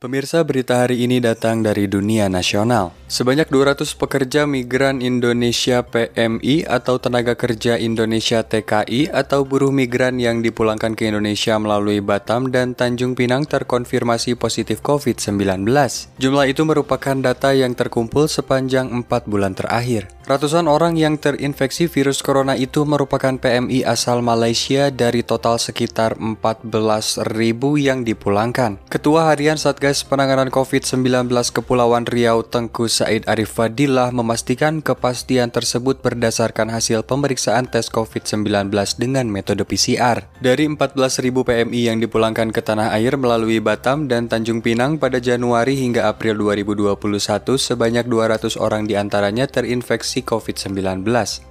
Pemirsa berita hari ini datang dari dunia nasional. Sebanyak 200 pekerja migran Indonesia PMI atau tenaga kerja Indonesia TKI atau buruh migran yang dipulangkan ke Indonesia melalui Batam dan Tanjung Pinang terkonfirmasi positif COVID-19. Jumlah itu merupakan data yang terkumpul sepanjang 4 bulan terakhir. Ratusan orang yang terinfeksi virus corona itu merupakan PMI asal Malaysia dari total sekitar 14.000 yang dipulangkan. Ketua Harian Satgas Penanganan COVID-19 Kepulauan Riau Tengku Said Arif Fadilah memastikan kepastian tersebut berdasarkan hasil pemeriksaan tes COVID-19 dengan metode PCR. Dari 14.000 PMI yang dipulangkan ke tanah air melalui Batam dan Tanjung Pinang pada Januari hingga April 2021, sebanyak 200 orang di antaranya terinfeksi COVID-19.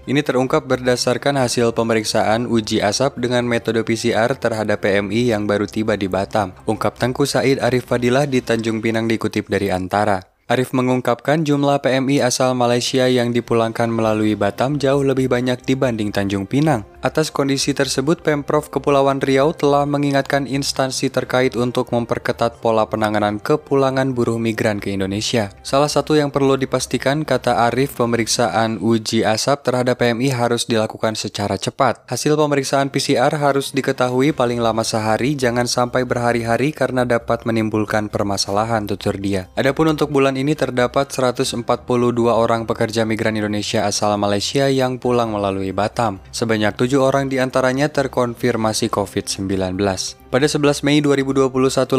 Ini terungkap berdasarkan hasil pemeriksaan uji asap dengan metode PCR terhadap PMI yang baru tiba di Batam. Ungkap Tengku Said Arif Fadilah di Tanjung Pinang dikutip dari Antara. Arif mengungkapkan jumlah PMI asal Malaysia yang dipulangkan melalui Batam jauh lebih banyak dibanding Tanjung Pinang. Atas kondisi tersebut, Pemprov Kepulauan Riau telah mengingatkan instansi terkait untuk memperketat pola penanganan kepulangan buruh migran ke Indonesia. Salah satu yang perlu dipastikan, kata Arif, pemeriksaan uji asap terhadap PMI harus dilakukan secara cepat. Hasil pemeriksaan PCR harus diketahui paling lama sehari, jangan sampai berhari-hari karena dapat menimbulkan permasalahan, tutur dia. Adapun untuk bulan ini terdapat 142 orang pekerja migran Indonesia asal Malaysia yang pulang melalui Batam. Sebanyak tujuh orang di antaranya terkonfirmasi COVID-19. Pada 11 Mei 2021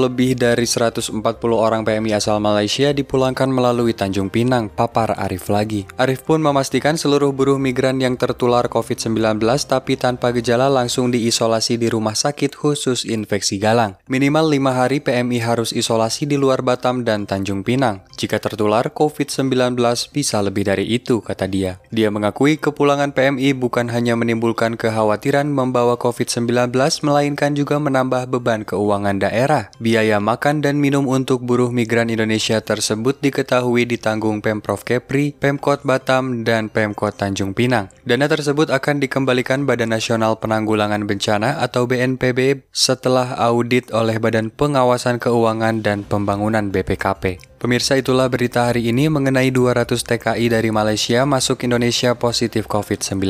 lebih dari 140 orang PMI asal Malaysia dipulangkan melalui Tanjung Pinang, papar Arif lagi. Arif pun memastikan seluruh buruh migran yang tertular COVID-19 tapi tanpa gejala langsung diisolasi di rumah sakit khusus infeksi galang. Minimal 5 hari PMI harus isolasi di luar Batam dan Tanjung Pinang. Jika tertular COVID-19 bisa lebih dari itu, kata dia. Dia mengakui kepulangan PMI bukan hanya menimbulkan kekhawatiran membawa COVID-19 melainkan juga menambah beban keuangan daerah. Biaya makan dan minum untuk buruh migran Indonesia tersebut diketahui ditanggung Pemprov Kepri, Pemkot Batam, dan Pemkot Tanjung Pinang. Dana tersebut akan dikembalikan Badan Nasional Penanggulangan Bencana atau BNPB setelah audit oleh Badan Pengawasan Keuangan dan Pembangunan BPKP. Pemirsa itulah berita hari ini mengenai 200 TKI dari Malaysia masuk Indonesia positif COVID-19.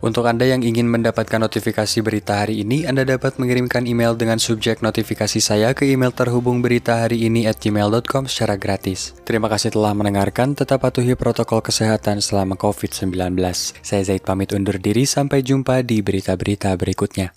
Untuk Anda yang ingin mendapatkan notifikasi berita hari ini, Anda dapat mengirimkan email dengan subjek notifikasi saya ke email terhubung berita hari ini at gmail.com secara gratis. Terima kasih telah mendengarkan, tetap patuhi protokol kesehatan selama COVID-19. Saya Zaid pamit undur diri, sampai jumpa di berita-berita berikutnya.